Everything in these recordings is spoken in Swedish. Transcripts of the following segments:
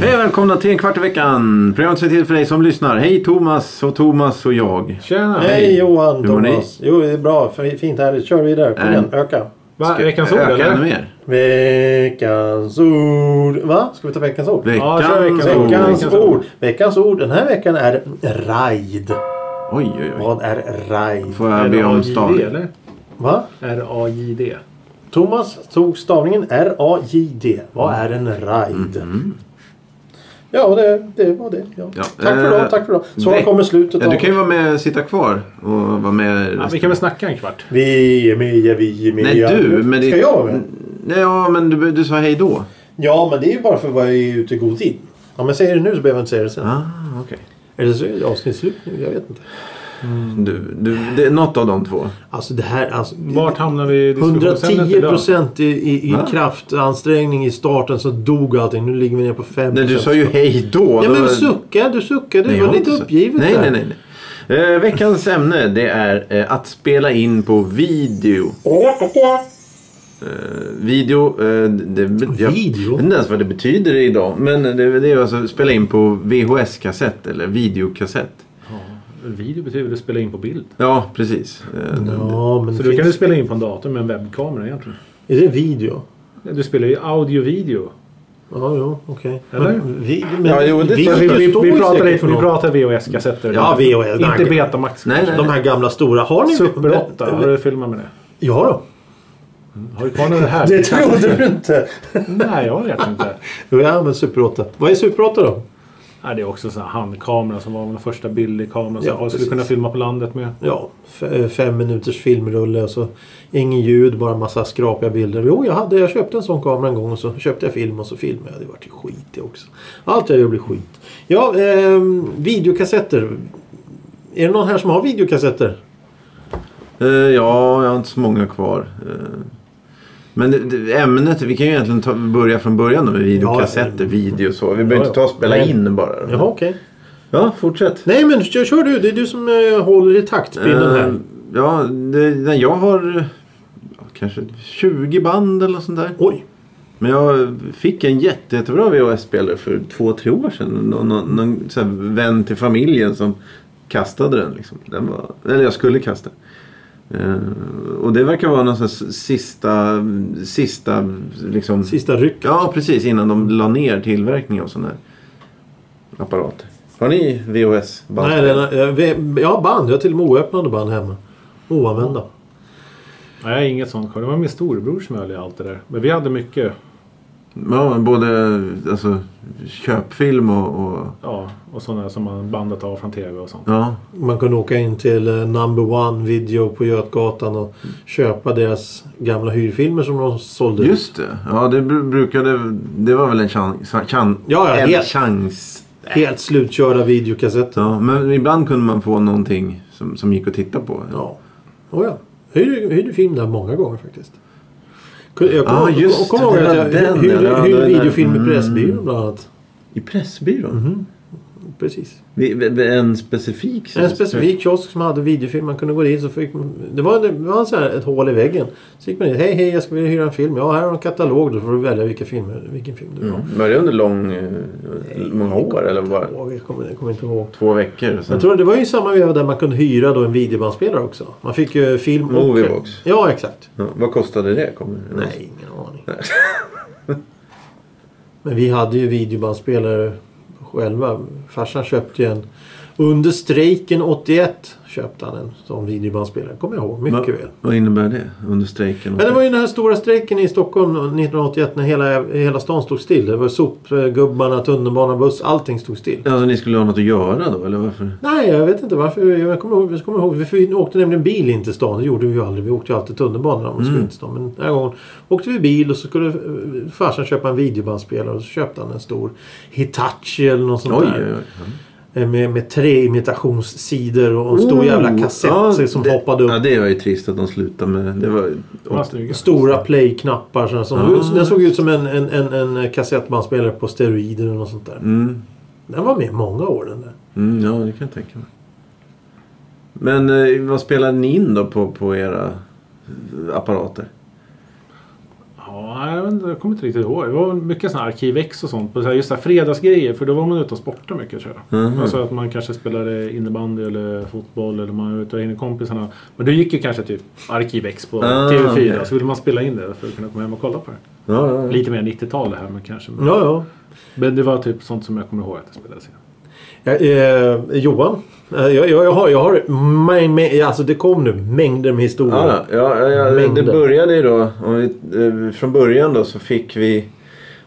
Hej välkomna till en kvart i veckan. Programmet som är till för dig som lyssnar. Hej Thomas och Thomas och jag. Tjena! Hej Johan, Hur mår ni? Thomas. Jo, det är bra. Fint, härligt. Kör vidare. Kom Äh. igen, öka. Va? Ska Veckans ord öka eller? ännu mer. Veckans ord. Va? Ska vi ta veckans ord? Ja, kör Veckans veckans ord. Veckans Veckans ord. ord. Veckans ord den här veckan är raid. Oj, oj, oj. Vad är raid? Får jag be om stavning? Va? R-A-J-D. Thomas tog stavningen R-A-J-D. Vad är en raid? Ja, det, det var det. Ja. Ja, Tack för idag, eh, tack för idag. Så veck- kommer slutet Ja, du kan ju vara med, sitta kvar och vara med. Ja, vi kan väl snacka en kvart? Vi är med, vi är med. Nej, du. Men Ska det... jag vara med? Nej, ja, men du, du sa hej då. Ja, men det är ju bara för att vara ute i god tid. Om jag säger det nu så behöver jag inte säga det sen. Ah, okej. Eller så är det avsnittsslut nu, jag vet inte. Du, du, det är något av de två. Alltså det här, alltså. Vart hamnar vi i diskussionsämnet 110 idag? procent i, i, i kraftansträngning i starten så dog allting. Nu ligger vi ner på 5 Nej, du sa ju hej då. Ja men var- du suckade, du suckade. Nej, Du jag var lite uppgivet nej, där. nej, nej, nej. Eh, veckans ämne det är eh, att spela in på video. Eh, video. Eh, det, jag Video? vet inte ens vad det betyder idag. Men det, det är alltså att spela in på VHS-kassett eller videokassett. Video betyder att spela in på bild. Ja, precis. Eh, Ja, men Så finns... du kan du spela in på en dator med en webbkamera egentligen. Är det video? Du spelar ju audio-video. Ja, jo, okej. Eller? Men, vi, men Ja, jo, det- video Vi, vi, står vi, ju pratar, vi pratar VHS-kassetter. Ja, VHS. Inte. Betamax. Nej, nej. De här gamla stora. Har ni... Super 8. Har du filmat med det? Ja då. Har du kvar några här? Det trodde du inte. Nej, jag vet inte. Jo, jag använder Super 8. Vad är Super 8 då? Nej, det är också här handkamera som var den första billig kameran som Ja, folk skulle kunna filma på landet med. Ja, f- fem minuters filmrulle och så ingen ljud, bara massa skrapiga bilder. Jo, jag, hade, jag köpte en sån kamera en gång och så köpte jag film och så filmade jag. Det vart ju skit det också. Allt jag gör blir skit. Ja, ehm, videokassetter. Är det någon här som har videokassetter? eh, ja, jag har inte så många kvar. Eh, men det, det, ämnet, vi kan ju egentligen ta, börja från början då med videokassetter, Ja, video och så. Vi behöver Ja, inte ta och spela Nej. in bara. Jaha, okej. Ja, fortsätt. Nej, men kör, kör du. Det är du som eh, håller i taktpinnen här. Eh, Ja, det, jag har eh, kanske 20 band eller sånt där. Oj. Men jag fick en jätte, jättebra VHS-spelare för två, tre år sedan. Någon, någon, någon vän till familjen som kastade den. Liksom. den var, eller jag skulle kasta. Eh, och det verkar vara någon sista, sista liksom. Sista ryck. Ja, precis. Innan de la ner tillverkningen av sådana här apparater. Har ni VHS-band? Nej, jag, vi- jag har band. Jag har till och med oöppnade band hemma. Oanvända. Nej, inget sånt kvar. Det var min storebror som höll i allt det där. Men vi hade mycket. Ja, både alltså, köpfilm och... och Ja, och sådana som man bandat av från tv och sånt. ja. Man kunde åka in till eh, Number One Video på Götgatan och köpa deras gamla hyrfilmer som de sålde. Just det. Ja, det bru- brukade... Det var väl en chans. chans Ja, ja, en helt- chans. Helt slutkörda videokassetter. Ja, men ibland kunde man få någonting som, som gick att titta på. Ja. Oh, ja. Hyrde, hyrde film där många gånger faktiskt. Jag kommer Ja, just det, ihåg att jag hyrde, hyrde videofilm i Mm. Pressbyrån bland annat. I Pressbyrån? Precis. En specifik? En specifik kiosk som hade videofilm. Man kunde gå dit så fick man, Det var, det var så här ett hål i väggen. Så gick man dit. Hej hej jag skulle vilja hyra en film. Ja här har en katalog. Då får du välja vilka filmer, vilken film du vill ha. Mm. Var det under lång, eh, många år eller bara Ihåg, Jag kommer, jag kommer inte ihåg. två veckor? Sen. Jag tror det var ju samma veva där man kunde hyra då en videobandspelare också. Man fick ju film och... Moviebox. Ja exakt. Ja, vad kostade det? Kommer Nej, ingen aning. Men vi hade ju videobandspelare själva. Farsan köpte ju en. Under strejken 81 köpte han en sån videobandspelare. Kommer jag ihåg mycket vad, väl. Vad innebär det? Under strejken? Men det var ju den här stora strejken i Stockholm 1981 när hela, hela stan stod still. Det var sopgubbarna, tunnelbana, buss. Allting stod still. Alltså ni skulle ha något att göra då? Eller varför? Nej, jag vet inte varför. Jag kommer ihåg, jag kommer ihåg vi åkte nämligen bil in till stan. Det gjorde vi ju aldrig. Vi åkte ju alltid tunnelbana om vi skulle in till stan. Men den här gången åkte vi bil och så skulle eh, farsan köpa en videobandspelare. Och så köpte han en stor Hitachi eller något sånt Oj, där. oj, oj. Eh, Med, med tre imitationssidor och en stor Oh, jävla kassett ja, som det, hoppade upp. Ja, det var ju trist att de slutade med. Det var, snygga. Stora play-knappar. Som, Ah. Den såg ut som en, en, en, en kassettbandspelare på steroider något sånt där. mm, Den var med många år den där. mm, ja, det kan jag tänka mig. Men eh, vad spelade ni in då på, på era apparater? Ja, jag, inte, jag kommer inte riktigt ihåg. Det var mycket sådana Arkivex och sånt. På så här, just så här fredagsgrejer. För då var man ute och sportade mycket tror jag. Mhm. Alltså att man kanske spelade innebandy eller fotboll. Eller man var ute och hängde kompisarna. Men då gick ju kanske typ Arkivex på Ah, TV4. okej. Så ville man spela in det för att kunna komma hem och kolla på det. Ja, ja, ja. Lite mer 90-tal det här men kanske. Men, Ja, ja. men det var typ sånt som jag kommer ihåg att det spelades in. Ja, eh, Johan. Eh, jag, jag, jag har, jag har mäng, mäng, alltså det kom nu mängder med historier. Ja, ja, ja, ja, det Mängder. började ju då. Vi, eh, från början då så fick vi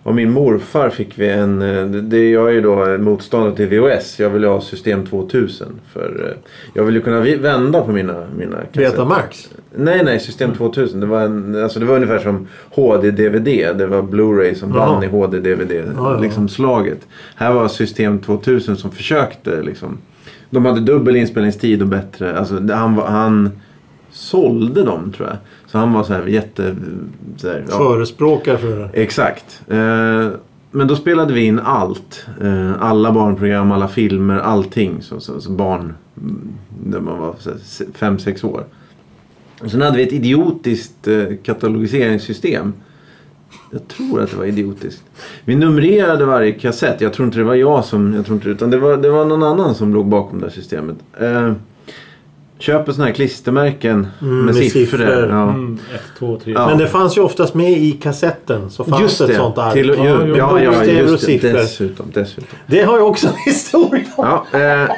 av min morfar fick vi en... eh, Det, jag är ju då motståndare till VHS. Jag vill ha system 2000. För eh, jag vill ju kunna vända på mina, mina kassetter. Betamax. Nej, nej. System 2000. Det var, en, alltså det var ungefär som HD-DVD. Det var Blu-ray som Jaha. vann i HD-DVD. Ja, ja. Liksom slaget. Här var System 2000 som försökte liksom. De hade dubbel inspelningstid och bättre. Alltså han, han sålde dem tror jag. Så han var så här jätte... Så här, ja. Förespråkare för det. Exakt. Eh, men då spelade vi in allt. Eh, alla barnprogram, alla filmer, allting. Så, så, så barn, mm, när man var så här se- fem, sex år. Och sen hade vi ett idiotiskt eh, katalogiseringssystem. Jag tror att det var idiotiskt. Vi numrerade varje kassett. Jag tror inte det var jag som... Jag tror inte, utan det var, det var någon annan som låg bakom det här systemet. Eh, köper sådana här klistermärken Mm, med, med siffror. siffror. Ja. Mm, ett, två, tre. Ja. Men det fanns ju oftast med i kassetten. Så fanns Just ett det. sånt ark. Till, Ja, ja, ja, ja, just det. Dessutom, dessutom. Det har jag också en historia om. Ja, eh,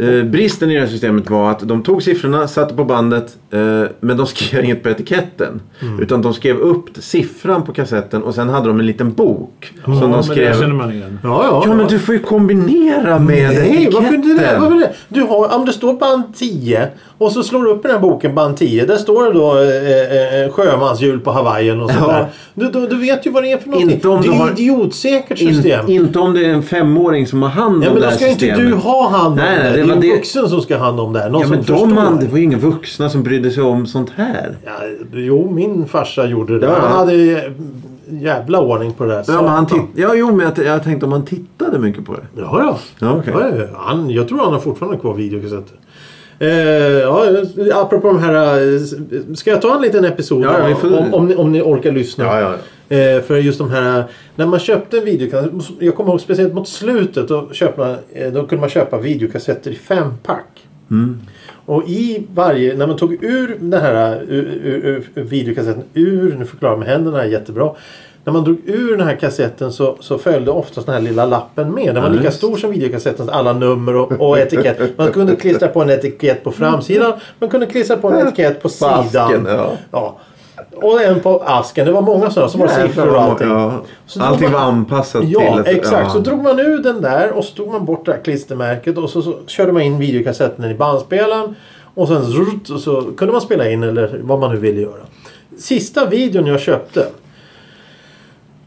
eh, bristen i det här systemet var att de tog siffrorna, satte på bandet, eh, men de skrev inget på etiketten. Mm. Utan de skrev upp siffran på kassetten och sen hade de en liten bok. ja, som men de det skrev. känner man igen. Ja, ja. Ja men du får ju kombinera med Nej, etiketten. varför det? Varför det? Du har, om det står band 10 och så slår du upp i den här boken band 10. Där står det då eh, eh, sjömanshjul på Hawaiian och sånt Ja. där. Du, du, du vet ju vad det är för någonting. Inte om det är har- ett idiotsäkert system. In, inte om det är en femåring som har hand om ja, men det då här ska inte systemet. du ha hand om Nej, nej, det. Det Det är var en det- vuxen som ska ha hand om det här. Någon Ja men de, man, det var ju inga vuxna som brydde sig om sånt här. Ja, jo, min farsa gjorde det. Ja. Han hade jä- jävla ordning på det där. Ja, men han titt- ja jo men jag, jag tänkte om han tittade mycket på det. Ja, ja. Ja, okej. ja. Han, jag tror han har fortfarande kvar videokassetter. Eh, ja, apropå de här... eh, Ska jag ta en liten episod Ja, ja, om, om, ni, om ni orkar lyssna? Eh, för just de här... När man köpte en videokassett. Jag kommer ihåg speciellt mot slutet. Då, köpte man, eh, då kunde man köpa videokassetter i fempack. Mm. Och i varje... När man tog ur den här ur, ur, ur, videokassetten ur... Nu förklarar jag med händerna jättebra. När man drog ur den här kassetten så, så följde ofta den här lilla lappen med. Den var Ja, lika just. stor som videokassettens alla nummer och, och etikett. Man kunde klistra på en etikett på framsidan. Man kunde klistra på en etikett på sidan. asken, ja. Ja. Och en på asken. Det var många sådana som var siffror och allting. Ja. Så Allting man- var anpassat Ja, till... att- exakt. ja. Så drog man ur den där och så tog man bort det här klistermärket och så, så körde man in videokassetten i bandspelaren. Och sen zrrt, och så kunde man spela in eller vad man nu ville göra. Sista videon jag köpte.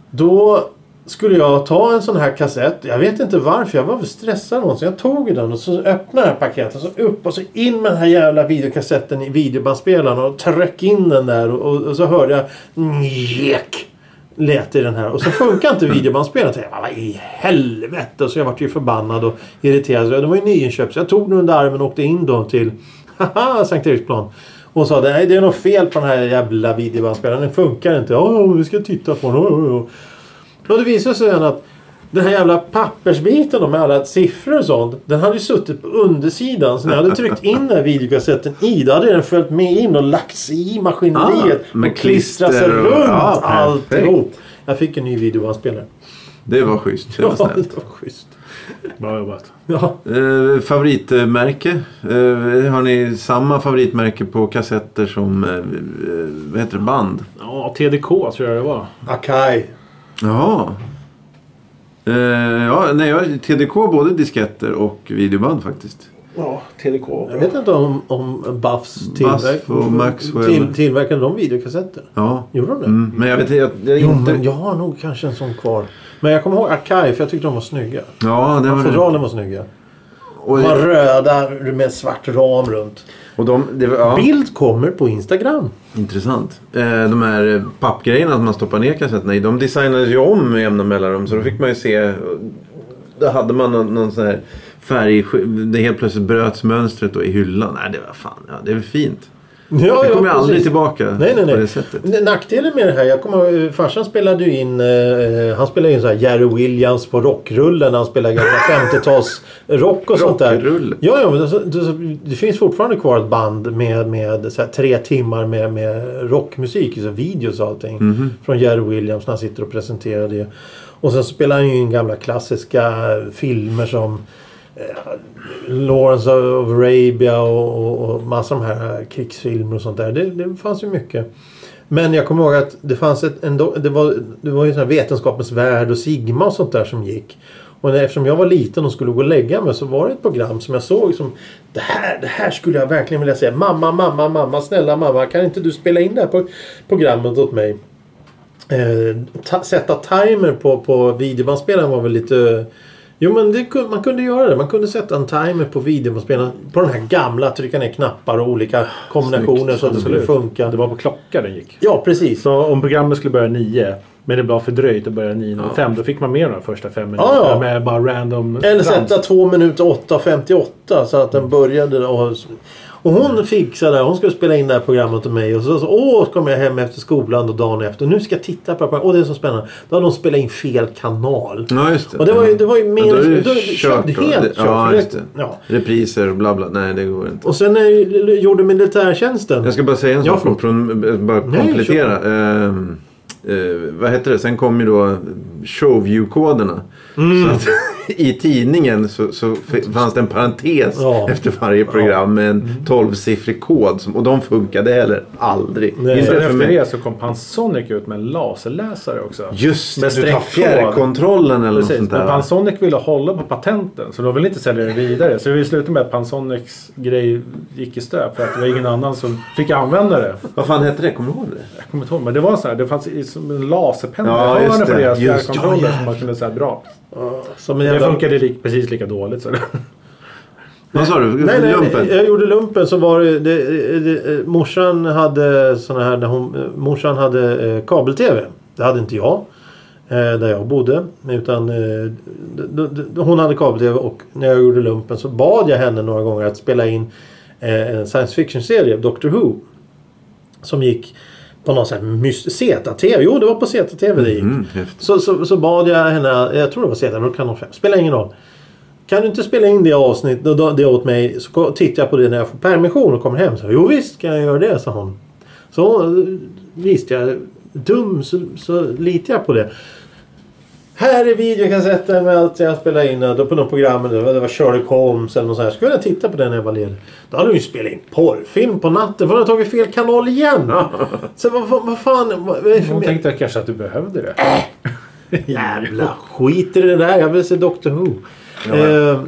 Då skulle jag ta en sån här kassett. Jag vet inte varför. Jag var väl stressad någonsin. Jag tog den och så öppnade jag här paketet. Så upp och så in med den här jävla videokassetten i videobandspelaren. Och tryck in den där. Och, och, och så hörde jag njek. Lät i den här. Och så funkar inte videobandspelaren. Jag tänkte, vad i helvete. Så jag vart ju förbannad och irriterad. Så det var ju nyinköpt. Så jag tog den under armen och åkte in då till haha, Sankt Eriksplan. Och sa nej det är något fel på den här jävla videobandspelaren. Den funkar inte. Ja, vi ska titta på den. Ja, ja, ja. Och det visade sig sen att den här jävla pappersbiten då med alla siffror och sånt. Den hade ju suttit på undersidan. Så när jag hade tryckt in den här videokassetten i. Då hade den följt med in och lagt sig i maskineriet. Ah, med och klistrat sig runt ja, perfekt. alltihop. Jag fick en ny videobandspelare. Det var schysst. Det Ja, var snällt. det var schysst. Bra jobbat. Ja. Eh, favoritmärke? Eh, har ni samma favoritmärke på kassetter som eh, eh, vad heter det, band? Ja, TDK tror jag det var. Akai. Jaha. Eh, ja, nej, jag har TDK både disketter och videoband faktiskt. Ja, TDK. Jag vet inte om, om Buffs och Maxwell. till, tillverkade de videokassetter. Ja. Gjorde de det? Mm, men jag vet jag, jag, Jo, inte... men jag har nog kanske en sån kvar. Men jag kommer ihåg Archive, för jag tyckte de var snygga. Ja, det var det. Fodralen var snygga. Och, De var röda med svart ram runt. och de, det ja, Bild kommer på Instagram. intressant. Eh, de här eh, pappgrejerna som man stoppar ner kassetterna i, de designades ju om med jämna mellanrum. Så då fick man ju se. Då hade man någon, någon sån här färg. Det helt plötsligt bröts mönstret då i hyllan. Nej, det var fan. Ja, det är fint. Ja, det kommer ja, aldrig tillbaka Nej, nej, på det nej. sättet. Nackdelen med det här, jag kommer eh, farsan spelade ju in, eh, han spelade in så här Jerry Williams på rockrullen han spelade gamla 50-tals rock och sånt där. Ja, ja, men det, det, finns fortfarande kvar ett band med, med så här, tre timmar med, med rockmusik, så videos och allting. Mhm. Från Jerry Williams när han sitter och presenterar det. Och sen spelar han ju in gamla klassiska filmer som eh, Eh, Lawrence of Arabia och, och, och massa av de här eh, krigsfilmer och sånt där. Det, det fanns ju mycket. Men jag kommer ihåg att det fanns ett, en, det var, det var ju sån här Vetenskapens Värld och Sigma och sånt där som gick. Och när, eftersom jag var liten och skulle gå och lägga mig så var det ett program som jag såg som det här, det här skulle jag verkligen vilja säga. Mamma, mamma, mamma, snälla mamma kan inte du spela in det här på programmet åt mig? Eh, ta, sätta timer på, på videobandspelaren var väl lite... Jo men det, man kunde göra det. Man kunde sätta en timer på videobandspelaren. På den här gamla, trycka ner knappar och olika kombinationer så att det skulle funka. Det var på klocka den gick. Ja precis. Så om programmet skulle börja 9 men det var fördröjt att börja 9.05 då fick man med de första fem minuterna Ja, ja. med bara random Eller sätta två minuter 8.58 så att den började och, och hon fixade det. Hon skulle spela in det här programmet till mig. Och så, så åh, så kom jag hem efter skolan och dagen efter. Nu ska jag titta på det här. Åh, det är så spännande. Då hade de spelat in fel kanal. Ja, just det. Och det var ju, det var ju mer... Ja, då är det då är det kört då. helt Det- kört. Ja, just det. Ja. Repriser och bla bla. Nej, det går inte. Och sen när jag gjorde militärtjänsten. Jag ska bara säga en Ja, sak. förlåt. Från, bara Nej, komplettera. Ehm, eh, vad hette det? Sen kom ju då Showview-koderna. Mm. Så att, I tidningen så, så fanns det en parentes Ja. efter varje program med en 12-siffrig kod. Som, och de funkade heller aldrig. Nej. Inte efter mig. det så kom Pansonic ut med en laserläsare också. Just Med det, du tar fjärrkontrollen eller något Precis, sånt men där. Pansonic ville hålla på patenten så de ville inte sälja det vidare. Så det slutade med att Pansonics grej gick i stöp för att det var ingen annan som fick använda det. Vad fan hette det? Kommer du ihåg det? Jag kommer inte ihåg men det var så här, det fanns som en laserpenna Ja, i på deras fjärrkontroller ja, som man kunde säga bra. Som en Det jävla- funkade li- precis lika dåligt. Så. Vad sa du? Nej, nej, Lumpen? jag gjorde lumpen så var det, det, det eh, morsan hade såna här, hon, eh, morsan hade eh, kabel-tv. Det hade inte jag. Eh, där jag bodde. Utan eh, hon hade kabel-tv och när jag gjorde lumpen så bad jag henne några gånger att spela in eh, en science fiction-serie, Doctor Who. Som gick på här mys- Z-TV. Jo, det var på Z-TV det gick. Mm, häftigt. Så, så, så bad jag henne, jag tror det var Z, eller kanal 5, spelar ingen roll. Kan du inte spela in det avsnittet då- det åt mig så tittar jag på det när jag får permission och kommer hem. Så, jo visst kan jag göra det, sa hon. Så eh, visste jag. Dum så, så litar jag på det. Här är videokassetten med allt jag spelade in. Då på något program. Det var, Sherlock Holmes eller något sånt. här. Skulle jag titta på den när jag var ledig. Då hade hon ju spelat in porrfilm på natten. För hon hade tagit fel kanal igen. Så vad, vad, vad fan. Vad, mer- tänkte kanske att du behövde det. Jävla skit i det där. Jag vill se Doctor Who. Eh,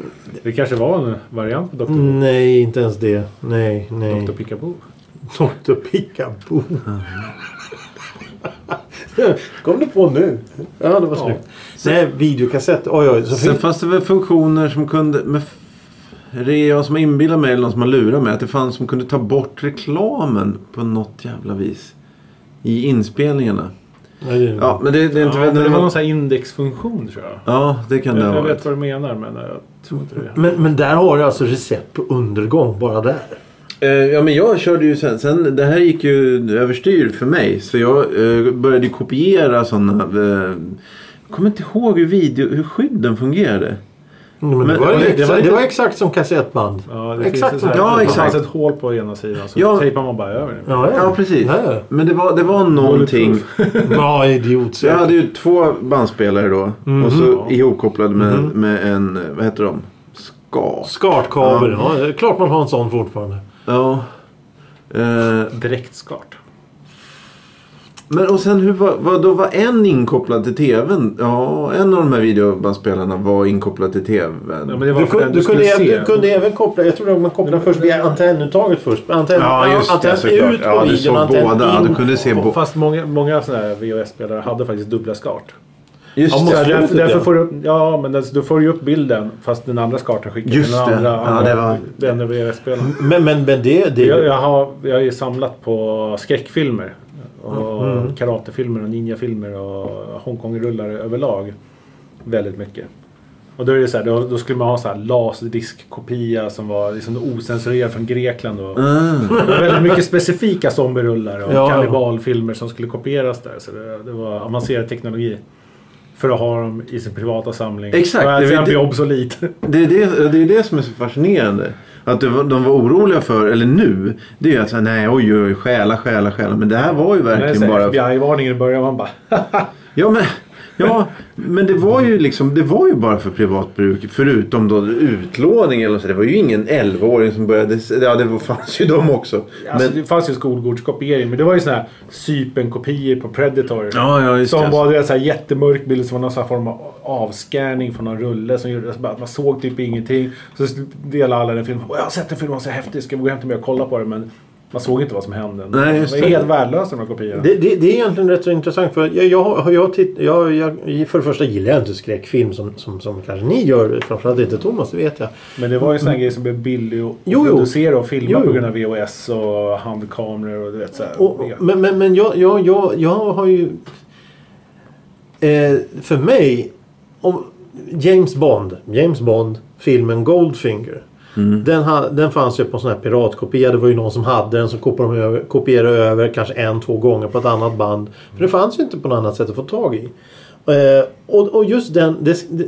Det kanske var en variant på Dr. nej, inte ens det. Nej, nej. Dr. Pickaboo. Dr. Pickaboo. Kom du på nu? Ja, det var snyggt. Nej, videokassett. Oj, oj. Så Sen fin- fanns det väl funktioner som kunde... Men f- är det jag som har inbillat mig eller någon som har lurat mig att det fanns som kunde ta bort reklamen på något jävla vis. I inspelningarna. Nej, Ja, men det, det är inte... Ja, det var någon sån här indexfunktion tror jag. Ja, det kan det Jag, ha jag varit. vet vad du menar men jag tror inte det. Men, men där har du alltså recept på undergång bara där. Eh, ja, men jag körde ju sen, sen... Det här gick ju överstyr för mig. Så jag eh, började kopiera sådana... Eh, jag kommer inte ihåg hur, video, hur skydden fungerade. Men, det, Men- var, det var exakt, lite- det var exakt som kassettband. Ja, det exakt som ett, Ja, det exakt. fanns ett hål på ena sidan så Ja. tejpar man bara över det. Ja, Ja, precis. Ja, ja. Men det var, det var någonting... Ja, idiot. Jag hade ju två bandspelare då. Och så ihopkopplade med, Mhm. med en, vad heter de? Ska. Skartkabel. Ja. det är klart man har en sån fortfarande. Ja. Eh, Direktskart. men och sen hur var, var, då var en inkopplad till tvn? Ja, en av de här videobandspelarna var inkopplad till tvn. Ja, men det var Du, kunde, du, du kunde, se. du kunde även koppla, jag tror att man kopplade först via antennuttaget först. Antenn, ja, just det antenn såklart. ut på Ja, du videon, såg antenn båda. in Du kunde se på- båda. Fast många, många sådana här VHS-spelare hade faktiskt dubbla skart. Just Ja, det. därför, därför ja. får du ja, men alltså, då får du upp bilden fast den andra skartan skickar Just till den det. andra, Ja, andra det var- den är VHS-spelaren. Men, men, men det... det Jag, jag, har, jag ju samlat på skräckfilmer. Och Mm. karatefilmer och ninjafilmer och Hongkong-rullar överlag. Väldigt mycket. Och då är det så här, då, då skulle man ha så här laserdiskkopia som var liksom osensurerad från Grekland. Och, Mm. var väldigt mycket specifika zombierullar och Ja. kannibalfilmer som skulle kopieras där. Så det, det var avancerad teknologi. För att ha dem i sin privata samling. Exakt, Och sen det- bli obsolit. Det är det, det är det som är så fascinerande. Att de var oroliga för, eller nu, det är ju att säga nej oj oj oj, stjäla, stjäla, stjäla. Men det här var ju verkligen bara... FBI-varningen i början. Man bara Ja men, ja, men det var ju liksom, det var ju bara för privat bruk. Förutom då utlåning eller så. Det var ju ingen 11-åring som började, ja det fanns ju de också. Alltså, Men, det fanns ju skolgårdskopiering men det var ju såna här Cypern-kopior på Predator. ja, ja som det. var det så här jättemörk bild som var någon sån här form av avskärning från någon rulle som gjorde att man såg typ ingenting. Så delade alla den filmen. "Åh, Jag har sett en film, den var så häftig, ska vi gå hem till mig och kolla på den? Men man såg inte vad som hände. Nej, just det var det. helt värdelösa de kopiorna. Det, det, det är egentligen rätt så intressant. För jag, jag, jag, titt, jag, jag, för det första gillar jag inte skräckfilm som, som, som kanske ni gör. Framförallt inte Thomas, det vet jag. Men det var ju sån här grej som blev billig att Jo, producera och filma Jo, jo. på grund av VHS och handkameror och du vet så. Och, men men, men jag, jag, jag, jag har ju... Eh, för mig... Om James Bond. James Bond. Filmen Goldfinger. Den, ha, den fanns ju på en sån här piratkopia. Det var ju någon som hade den som kopierade över, kopierade över kanske en, två gånger på ett annat band. För det fanns ju inte på något annat sätt att få tag i. Eh, och, och just den... Det, det,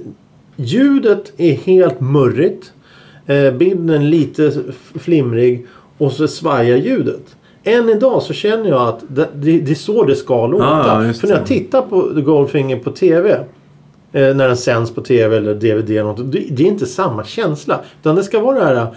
ljudet är helt murrigt. Eh, bilden lite flimrig. Och så svajar ljudet. Än idag så känner jag att det, det, det är så det ska låta. Just För när jag tittar på Goldfinger på TV. Eh, när den sänds på TV eller DVD eller något. Det, det är inte samma känsla. Utan det ska vara det här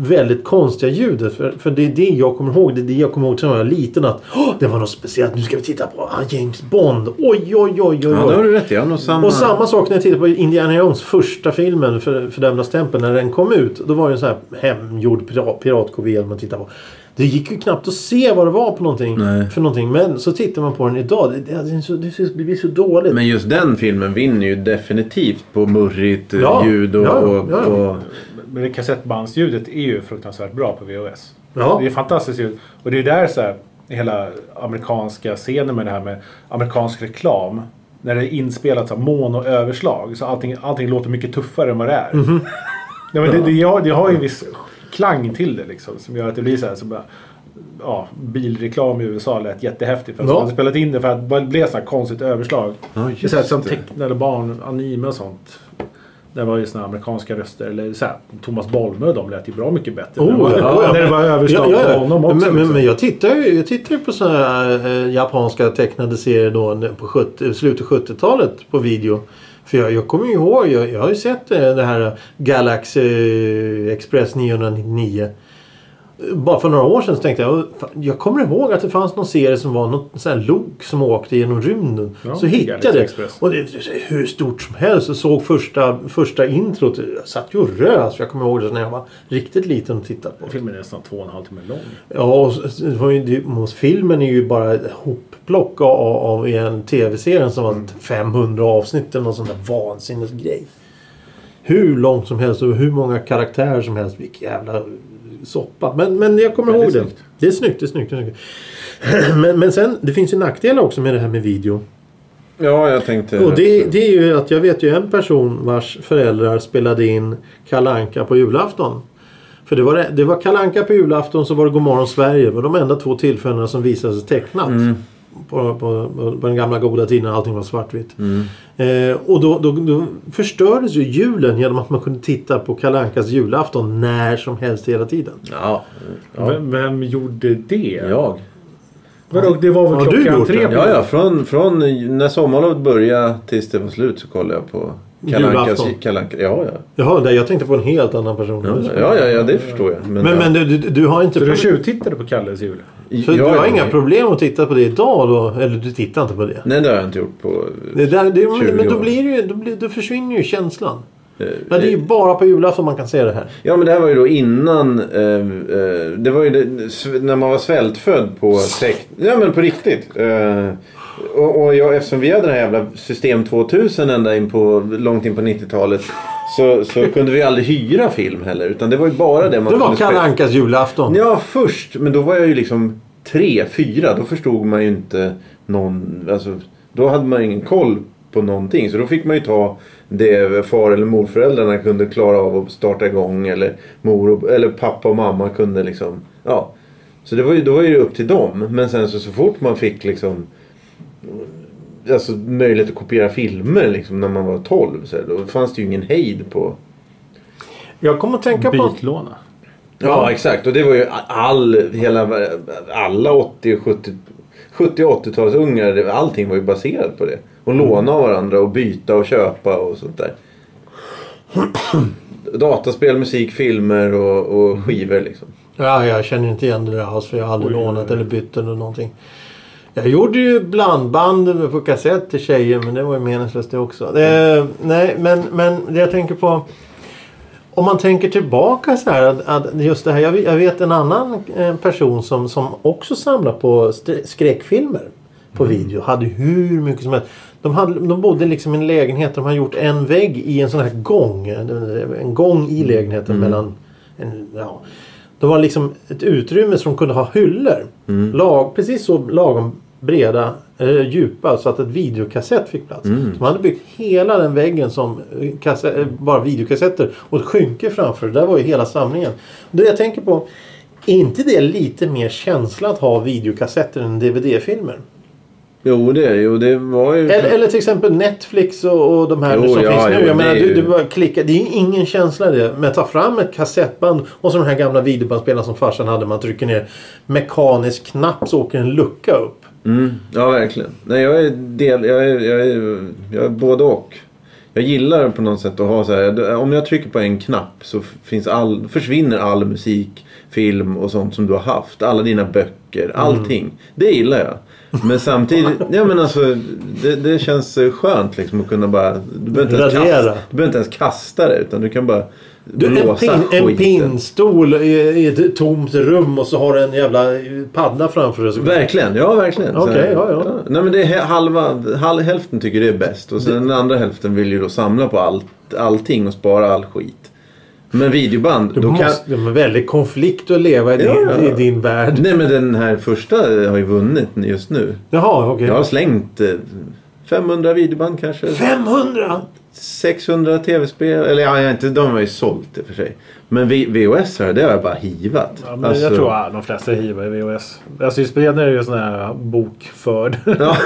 väldigt konstiga ljudet. För, för det är det jag kommer ihåg. Det är det jag kommer ihåg när jag var liten. Att "Åh, det var något speciellt. Nu ska vi titta på ah, James Bond. Oj, oj, oj, oj. Ja, det har du rätt i. Nog samma... Och samma sak när jag tittade på Indiana Jones första filmen för Fördömda stämpeln. När den kom ut. Då var det en sån här hemgjord pirat- piratkopia man tittade på. Det gick ju knappt att se vad det var på någonting. Nej. För någonting. Men så tittar man på den idag. Det, det, det, är så, det, blir så dåligt. Men just den filmen vinner ju definitivt på murrigt eh, Ja, ljud och... ja, och, ja. och Men det kassettbandsljudet är ju fruktansvärt bra på VHS. Ja. Det är fantastiskt ljud. Och det är där så här, hela amerikanska scenen med det här med amerikansk reklam. När det är inspelat så här, mono överslag. Så allting, allting låter mycket tuffare än vad det är. Mhm. ja, men det, det, har, det har ju en viss klang till det liksom. Som gör att det blir så här. Så bara, ja, bilreklam i USA lät jättehäftigt. För att Ja. hade spelat in det för att det blev så här konstigt överslag. Ja, det är just så här, som det. tecknade barn, anime och sånt. Det var ju såna amerikanska röster. Eller så här, Thomas Bolme och de lät ju bra mycket bättre. Oh, när, det var, ja, när det var överslag Ja, ja, på honom också. Men, men, liksom. men jag tittar ju jag tittar på såna här eh, japanska tecknade serier då på 70, slutet av 70-talet på video. För jag, jag kommer ju ihåg, jag, jag har ju sett eh, det här Galaxy eh, Express 999. Bara för några år sedan så tänkte jag, jag kommer ihåg att det fanns någon serie som var något sån här lok som åkte genom rymden. Ja, så hittade jag det. Express. Och det hur stort som helst. Jag såg första, första introt. Jag satt ju och rös. Jag kommer ihåg det när jag var riktigt liten och tittade på det. Filmen är nästan två och en halv timme lång. Ja, och det filmen är ju bara ett hopplock av, av en tv-serie som var 500 avsnitt eller någon sån där vansinnesgrej. Hur långt som helst och hur många karaktärer som helst. Vilken jävla soppa. Men, men jag kommer ihåg det. Det är snyggt, det är snyggt. Det är snyggt. men, men sen, det finns ju nackdelar också med det här med video. Ja, jag tänkte... Och det, det är ju att jag vet ju en person vars föräldrar spelade in Kalanka på julafton. För det var, det, var Kalanka på julafton så var det Godmorgon Sverige. Det var de enda två tillfällena som visades tecknat. På, på, på den gamla goda tiden när allting var svartvitt. Eh, och då, då, då förstördes ju julen genom att man kunde titta på Kalankas julafton när som helst hela tiden. Ja, ja. Vem, vem gjorde det? jag. Vadå, det var väl du klockan gjort tre på Ja, ja. Från, från när sommarlovet började tills det var slut så kollade jag på Kalankas... Julafton. Kalanka, ja, ja. Jaha, jag tänkte på en helt annan person. Ja, ja, ja, ja, det förstår jag. Men, Men, ja. men du, du, du har inte... Så du tjuvtittade på Kalles jul? Så ja, du har inga problem att titta på det idag då? Eller du tittar inte på det? Nej, det har jag inte gjort på... Det där, det, 20 men då, blir ju, då, blir, då försvinner ju känslan. eh, Ja, det är ju bara på julafton man kan se det här. Ja men det här var ju då innan. Eh, eh, det var ju det, när man var svältfödd på teck, Ja men på riktigt. Eh, och, och jag, eftersom vi hade det här jävla System 2000 ända in på, långt in på 90-talet. Så, så kunde vi aldrig hyra film heller. Utan det var ju bara det man Det var Kalle. Ankas julafton. Ja, först. Men då var jag ju liksom tre, fyra. Då förstod man ju inte någon... Alltså, då hade man ingen koll på någonting. Så då fick man ju ta det far eller morföräldrarna kunde klara av att starta igång. Eller, mor och, eller pappa och mamma kunde liksom... Ja. Så det var ju, då var ju det upp till dem. Men sen så, så fort man fick liksom... Alltså möjlighet att kopiera filmer liksom när man var 12. Så här, då fanns det ju ingen hejd på... Jag kommer att tänka på... Bytlåna. Ja, exakt. Och det var ju all, hela, alla 80 och 70, 70 och 80-talsungar. Allting var ju baserat på det. Och låna av varandra och byta och köpa och sånt där. Dataspel, musik, filmer och, och skivor liksom. Ja, jag känner inte igen det där alls för jag har aldrig Oj, oj, lånat oj. eller bytt eller någonting. Jag gjorde ju blandband på kassett till tjejer men det var ju meningslöst det också. Eh, nej, men, men det jag tänker på. Om man tänker tillbaka så här. Att, att just det här. Jag, vet- jag vet en annan eh, person som, som också samlar på skräckfilmer. På video. Hade hur mycket som helst. De, hade, de bodde liksom i en lägenhet. De hade gjort en vägg i en sån här gång. En gång i lägenheten mellan... En, ja, det var liksom ett utrymme som kunde ha hyllor. Lag, precis så lagom breda, eh, djupa så att ett videokassett fick plats. Så man hade byggt hela den väggen som eh, eh, bara videokassetter och skynke framför. Det där var ju hela samlingen. Det jag tänker på, är inte det lite mer känsla att ha videokassetter än DVD-filmer? Jo, det, jo, det var ju... Eller, eller till exempel Netflix och, och de här Jo, som ja, finns nu. jo, Jag det menar, är du, du bara klickar. Det är ju ingen känsla det. Men ta fram ett kassettband och så de här gamla videobandspelare som farsan hade. Man trycker ner mekanisk knapp så åker en lucka upp. Mm, ja, verkligen. Nej, jag är, del, jag, är, jag, är, jag är både och. Jag gillar på något sätt att ha så här. Om jag trycker på en knapp så finns all, försvinner all musik, film och sånt som du har haft. Alla dina böcker, allting. Det gillar jag. Men samtidigt, ja men alltså det, det känns skönt liksom att kunna bara... Du behöver inte ens kasta, du behöver inte ens kasta det utan du kan bara Du, en, låsa pin, en skiten. pinnstol i, i ett tomt rum och så har du en jävla padda framför dig. Verkligen, ja verkligen. Okej, här, ja, ja. Nej men det är halva, hal, hälften tycker det är bäst och sen den andra hälften vill ju då samla på allt, allting och spara all skit. Men videoband, Du då kan... måste, det är en väldig konflikt att leva i, Ja, din, ja. i din värld. Nej men den här första har ju vunnit just nu. Jaha, okej. Jag har slängt eh, 500 videoband kanske. 500! 600 tv-spel. Eller ja, inte, de har ju sålt i och för sig. Men VHS här, det har jag bara hivat. Ja, men Alltså, Jag tror att de flesta hivar i VHS. Alltså i spelen är ju sån här bokförd. Ja.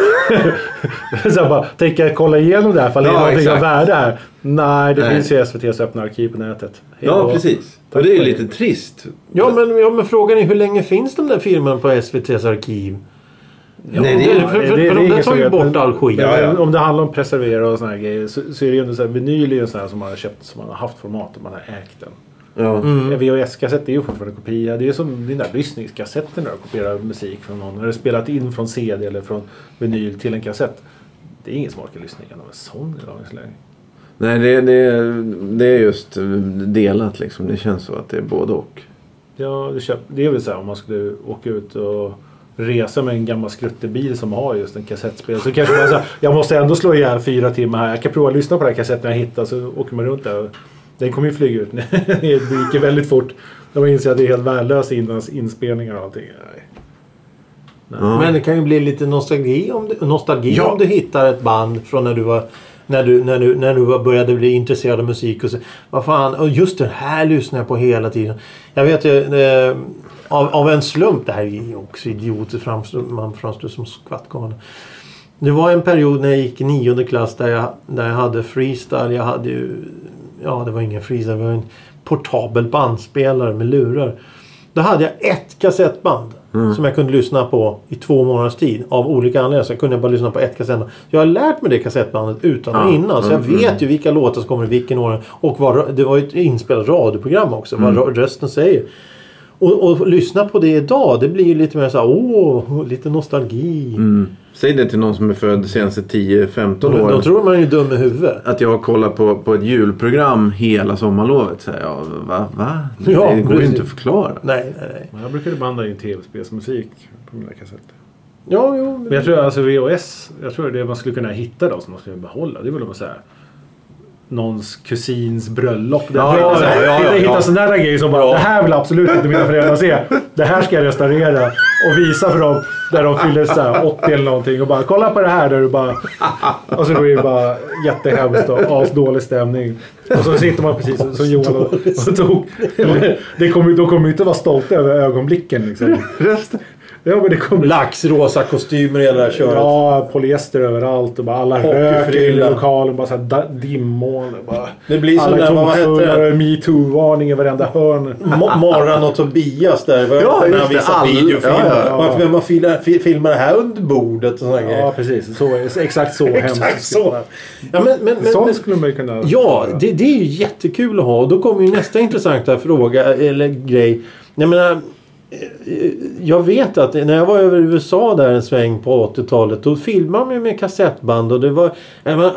så jag bara, tänker jag kolla igenom det här ifall det är Ja, någonting av värde här. Nej, det Nej. finns ju SVTs öppna arkiv på nätet. Hej ja, då. precis. Tack Och det är ju för lite trist. Ja men, ja men frågan är hur länge finns de där filmerna på SVTs arkiv? Nej, det är, för- det- för- det för de där tar ju bort all skit. Ja, ja. Om det handlar om preservera och såna här grejer så, så är det ju ändå så här, vinyl är ju en sån här som man har köpt som man har haft format och man har ägt den. Ja. Mm. En VHS-kassett är ju fortfarande kopia. Det är som din där lyssningskassetten när du kopierar musik från någon. När du spelat in från CD eller från vinyl till en kassett. Det är ingen som orkar lyssna igenom en sån i dagens läge. Nej, det, det, det är just delat liksom. Det känns så att det är både och. Ja, det, köp, det är väl så här om man skulle åka ut och resa med en gammal skruttebil som har just en kassettspel. Så kanske man säger jag måste ändå slå ihjäl fyra timmar här. Jag kan prova att lyssna på den här kassetten jag hittar så åker man runt där. Den kommer ju flyga ut. det gick väldigt fort. Man inser att det är helt värdelöst innan inspelningar och allting. Nej. Ja. Men det kan ju bli lite nostalgi om du, nostalgi Ja. om du hittar ett band från när du var när du, när du, när du var- började bli intresserad av musik och så, vad fan, och just det här lyssnar jag på hela tiden. Jag vet ju, eh, av, av en slump, det här är ju också idiotiskt, framstår, man framstår som skvattgalen. Det var en period när jag gick i nionde klass där jag, där jag hade freestyle. Jag hade ju, ja det var ingen freestyle, det var en portabel bandspelare med lurar. Då hade jag ett kassettband som jag kunde lyssna på i två månaders tid. Av olika anledningar så jag kunde bara lyssna på ett kassettband. Jag har lärt mig det kassettbandet utan och Ja. innan. Så jag Mm, vet ju vilka låtar som kommer i vilken ordning. Och vad, det var ju ett inspelat radioprogram också. Vad ra- rösten säger. Och, och lyssna på det idag. Det blir ju lite mer så här, åh, lite nostalgi. Mm. Säg det till någon som är född de senaste 10-15 Då, åren. då tror man ju dum i huvudet. Att jag har kollat på, på ett julprogram hela sommarlovet. Så här, ja, va? va? Det, Ja, det går ju inte att förklara. Nej, nej, nej. Jag brukade banda in tv-spelsmusik på mina kassetter. Ja, jo. Men jag tror alltså VHS, jag tror det man skulle kunna hitta då som man skulle behålla. Det är väl att säga någons kusins bröllop. Ja, ja, ja, ja, hitta, hitta ja. sådana där grejer som bara, det här vill absolut inte mina föräldrar se. Det här ska jag restaurera och visa för dem där de fyller så här 80 eller någonting och bara kolla på det här där du bara... Och så blir det bara jättehemskt och asdålig stämning. Och så sitter man precis som Johan och, och tog... Det kommer, de kommer ju inte vara stolta över ögonblicken liksom. Ja men det kommer... Laxrosa kostymer i hela köret. Ja, polyester överallt och bara alla röker i lokalen. Bara så här dimmoln. Bara Det blir som alla där, vad hette metoo-varning i varenda hörn. Morran och Tobias där. Var Ja, när just det. All- videofilmer. ja, ja. Varför man filmar, fi- filmar det här under bordet och sådana grejer. Ja, precis. Så, exakt så Exakt hemskt. så. Ja, men, men, men, Sånt men, skulle man ju kunna... ja det, det är ju jättekul att ha. Och då kommer ju nästa intressanta fråga eller grej. Jag menar, jag vet att när jag var över i USA där en sväng på 80-talet. Då filmade man ju med kassettband och det var... Jag menar,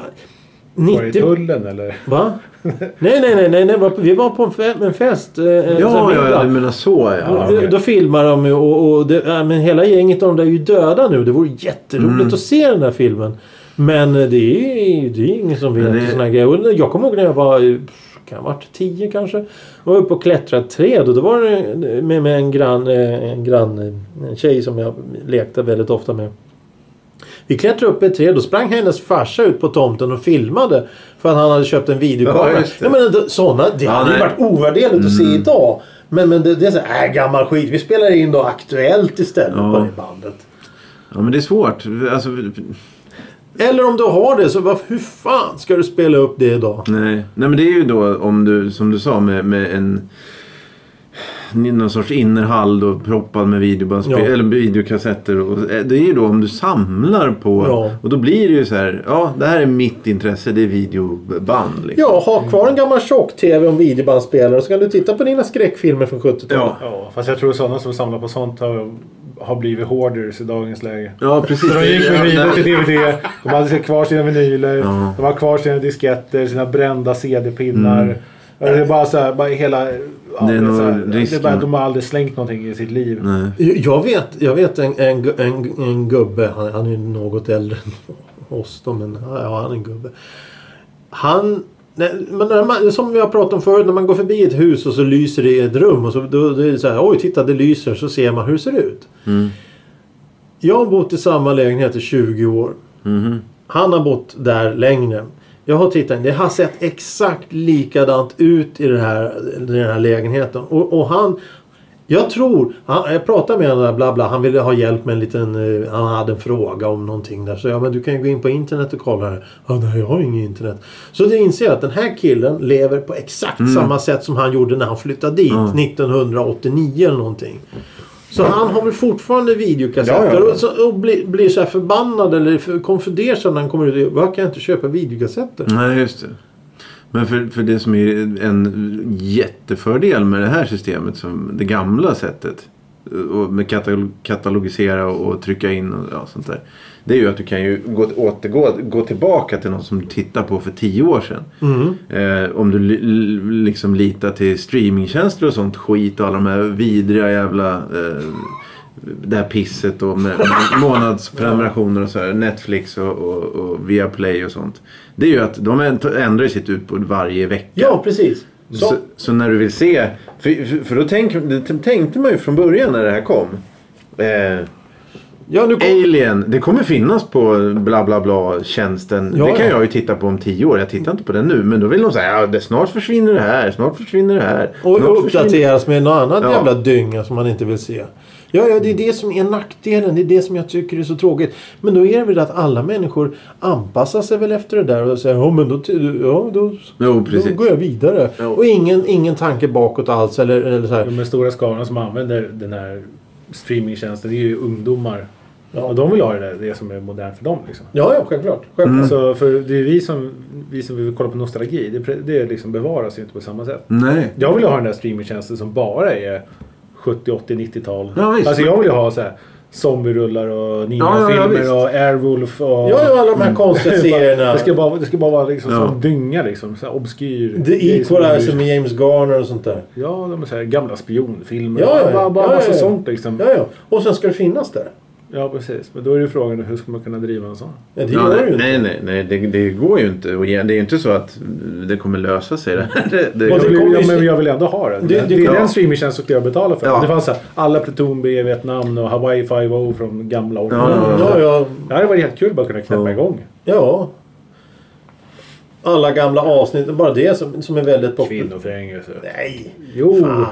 Var det i 90... tullen eller? Va? Nej, nej, nej. nej, nej vi var på en, fe- en fest. eh, en Ja, middag. ja, du menar så ja. Då- Då filmar de ju och, och det, ja, men hela gänget av dem där är ju döda nu. Det vore jätteroligt Mm. att se den där filmen. Men eh, det är, det är ingen som Men det- såna här grejer. Och Jag kommer ihåg när jag var kan ha varit tio kanske. Jag var uppe och klättrade ett träd och då var det med, med en grann, eh, en grann eh, en tjej som jag lekte väldigt ofta med. Vi klättrade upp i ett träd och sprang hennes farsa ut på tomten och filmade. För att han hade köpt en videokamera. Ja, men såna, det Ja, hade ju varit ovärderligt att se idag. Men, men det, det är så här, äh, gammal skit. Vi spelar in då Aktuellt istället Ja. på det bandet. Ja, men det är svårt. Alltså, Eller om du har det så varför, hur fan ska du spela upp det idag? nej. nej, men det är ju då om du, som du sa, med, med en någon sorts innerhall då proppad med videobandspel, Ja. eller videokassetter. Och, eh, det är ju då om du samlar på... Ja. Och då blir det ju så här, ja det här är mitt intresse, det är videoband. Liksom. Ja, ha kvar en gammal tjock-tv och en videobandspelare så kan du titta på dina skräckfilmer från 70-talet. Ja. Ja, fast jag tror sådana som samlar på sånt har, har blivit hoarders i dagens läge. Ja, precis. Så de gick från Ja, video till DVD. De hade kvar sina vinyler. Ja. De har kvar sina disketter, sina brända CD-pinnar. Ja, Det är bara så här, bara hela... Ja, Det är det här, nog det är bara, de har aldrig slängt någonting i sitt liv. Nej. Jag vet, jag vet en, en, en, en gubbe. Han, han är ju något äldre än oss då, men ja, han är en gubbe. Han... Nej, men när man, som vi har pratat om förut, när man går förbi ett hus och så lyser det i ett rum. Och så, då, då är det så här, oj titta det lyser. Så ser man hur det ser ut. Mm. Jag har bott i samma lägenhet i 20 år. Mhm. Han har bott där längre. Jag har tittat. Det har sett exakt likadant ut i den här, den här lägenheten. Och, och han... Jag tror... Han, jag pratade med honom bla bla. Han ville ha hjälp med en liten... eh, Han hade en fråga om någonting där. Så jag men du kan ju gå in på internet och kolla här. Ja, nej, jag har inget internet. Så det inser jag att den här killen lever på exakt samma sätt som han gjorde när han flyttade dit. Ja. 1989 eller någonting. Så han har väl fortfarande videokassetter Ja, ja. och, så, och blir, blir så förbannad eller konfunderad när han kommer ut. Varför kan jag inte köpa videokassetter? Nej, just det. Men för, för det som är en jättefördel med det här systemet, som det gamla sättet. Och med katalog, katalogisera och, trycka in och ja, sånt där. Det är ju att du kan ju gå, återgå, gå tillbaka till något som du tittade på för tio år sedan. Mm. Eh, om du li- liksom litar till streamingtjänster och sånt skit och alla de här vidriga jävla eh, det här pisset och med, månadsprenumerationer och så här. Netflix och, och, och Viaplay och sånt. Det är ju att de änd- ändrar sitt utbud varje vecka. Ja, precis. Så, Så, så när du vill se. För, för, då tänk, tänkte man ju från början när det här kom. Eh, ja, kom, Alien, det kommer finnas på bla bla bla tjänsten. Ja, det kan ja. jag ju titta på om tio år. Jag tittar inte på den nu. Men då vill de säga ja, det, snart försvinner det här, snart försvinner det här. och snart försvinner- uppdateras med någon annan Ja. jävla dynga som man inte vill se. Ja, ja, det är det som är nackdelen. Det är det som jag tycker är så tråkigt. Men då är det väl att alla människor anpassar sig väl efter det där och säger ja, men då, ja, då, Jo, då går jag vidare. Jo. Och ingen, ingen tanke bakåt alls. Eller, eller så här. De stora skarorna som använder den här streamingtjänsten det är ju ungdomar. Och de vill ha det, där, det som är modernt för dem. Liksom. Ja, ja, självklart. självklart. Mm. Så för det är vi som, vi som vill kolla på nostalgi. Det, det liksom bevaras ju inte på samma sätt. Nej. Jag vill ha den där streamingtjänsten som bara är 70, 80, 90-tal. Ja, visst. alltså jag vill ju ha så här zombie-rullar och Ja, ja, ja, ninja-filmer och Airwolf och... Ja, ja, alla de här konstiga serierna. Det ska bara, det ska bara vara liksom Ja. som dynga liksom. Så här obskyr. The Det är som- Equalizer med James Garner och sånt där. Ja, de är så här gamla spionfilmer. Ja, ja, bara bara ja, massa sånt liksom. Ja, ja. Och sen ska det finnas där. Ja, precis. Men då är ju frågan hur ska man kunna driva en sån? Ja, det Ja, gör ju nej, inte. nej, nej, nej det, det går ju inte. Och det är ju inte så att det kommer lösa sig. Det, det, det, Ja, det, kommer ju ja, men jag vill ändå ha det. Det- Det, det- är ja. den streamingtjänst som jag betalar för. Ja. Det fanns här, alla Pluton B i Vietnam och Hawaii 5 från gamla år. Ja, ja, Ja, ja, Det hade varit jättekul att bara kunna knäppa Ja. igång. ja. Alla gamla avsnitt, bara det som, som är väldigt populärt. Kvinnofängelse. Nej, Jo. fan.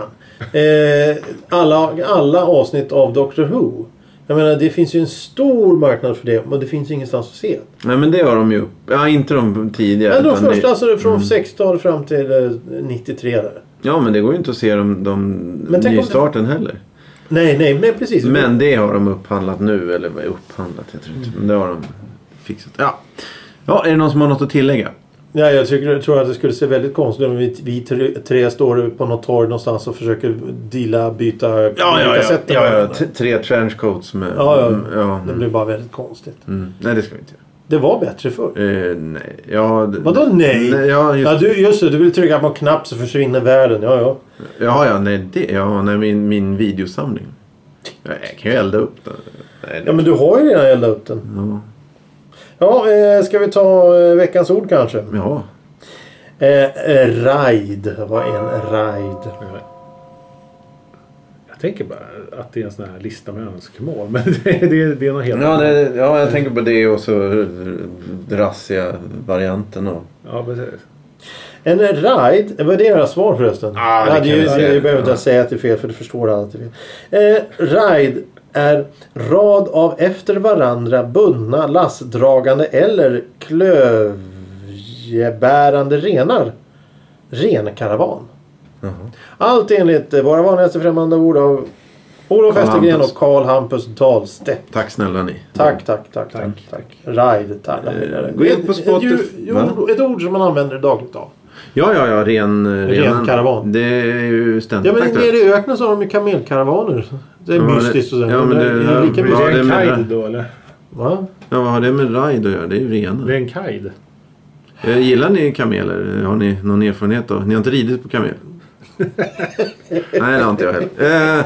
Eh, alla, alla avsnitt av Doctor Who. Jag menar det finns ju en stor marknad för det men det finns ingenstans att se. Nej men det har de ju. Ja inte de tidigare. Ja, de utan det- första alltså från 60-talet fram till eh, 93 där. Ja men det går ju inte att se de, de Men nystarten heller. Nej, nej, nej precis. Men det har de upphandlat nu. Eller upphandlat? Jag tror inte. Men det har de fixat. Ja. Ja, är det någon som har något att tillägga? Ja, jag tycker, tror att det skulle se väldigt konstigt ut om vi, vi tre, tre står på något torg någonstans och försöker deala, byta kassetter. ja, ja. T- Tre trenchcoats med... Ja, ja. ja. Det blir bara väldigt konstigt. Mm. Nej det ska vi inte göra. Det var bättre förr. Eh, nej. Ja, Vadå nej? ja, just, Ja, du, just det, du vill trycka på en knapp så försvinner världen. Ja, ja. ja, ja, nej, det, ja, nej min, min videosamling. Ja, Jag kan ju elda upp den. Nej, Ja, men du har ju redan eldat upp den. ja. Ja, eh, ska vi ta eh, veckans ord kanske? ja. Eh, eh, raid. Vad är en raid? Jag tänker bara att det är en sån här lista med önskemål. Men det, det, det är något helt Ja, annat. det, ja, jag tänker på det och så rassiga varianten av. Ja, precis. En raid, vad är det era svar förresten? Ah, det ja, kan det, vi det, säga. det behöver inte Ja. jag säga att det är fel för det förstår alla att det är fel. Eh, raid är rad av efter varandra bundna, lastdragande eller klövbärande renar. Renkaravan. Jaha. Allt enligt våra vanligaste främmande ord av Olof Westergren och Karl Hampus Dahlstedt. Tack snälla ni. Tack, tack, tack, tack. tack. Raid, tack. Eh, gå in på Ett- ett Spotify- ord- Ett ord som man använder dagligt av. Ja, ja, ja. Ren, Ren karavan. Det är ju Ja ständigt men aktuellt. nere i öknen så har de ju kamelkaravaner. Det är Ja, det- mystiskt och så. ja, men det- är ja, lika Ja, mystiskt. det är det en med- kajd då eller? Va? Ja, vad har det med ride att göra? Det är ju Det renar. är en kajd. Eh, Gillar ni kameler? Har ni någon erfarenhet av? Ni har inte ridit på kamel? Nej, det har inte jag heller. Eh,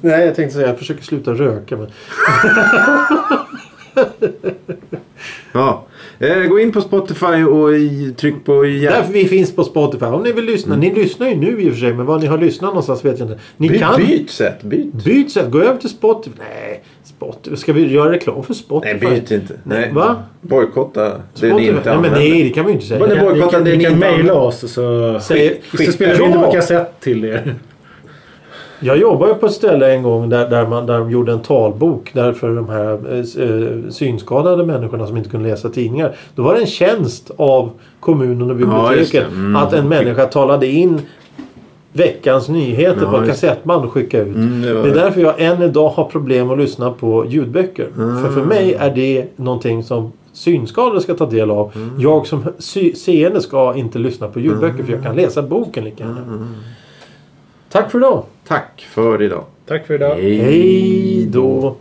Nej jag tänkte säga jag försöker sluta röka men. ja. Eh, gå in på Spotify och tryck på hjärta. Därför vi finns på Spotify. Om ni vill lyssna. Ni lyssnar ju nu i och för sig men var ni har lyssnat någonstans vet jag inte. Ni By, kan. byt sätt, byt. Byt sätt. Gå över till Spotify. Nej. Spotify. Ska vi göra reklam för Spotify? Nej, byt inte. Nej. Va? Bojkotta det Spotify? ni inte nej, men använder. nej det kan vi inte säga. Ni Ni kan, ni kan, ni kan mejla använder. oss så, Säg- så spelar vi in det på kassett till er. Jag jobbade på ett ställe en gång där, där, man, där de gjorde en talbok där för de här eh, synskadade människorna som inte kunde läsa tidningar. Då var det en tjänst av kommunen och Ja, biblioteket det. Mm. att en människa talade in veckans nyheter Ja, på kassettband och skickade ut. Mm, det det är därför jag än idag har problem att lyssna på ljudböcker. Mm. För för mig är det någonting som synskadade ska ta del av. Mm. Jag som seende ska inte lyssna på ljudböcker för jag kan läsa boken lika gärna. Tack för idag! Tack för idag. Tack för idag. Hej då!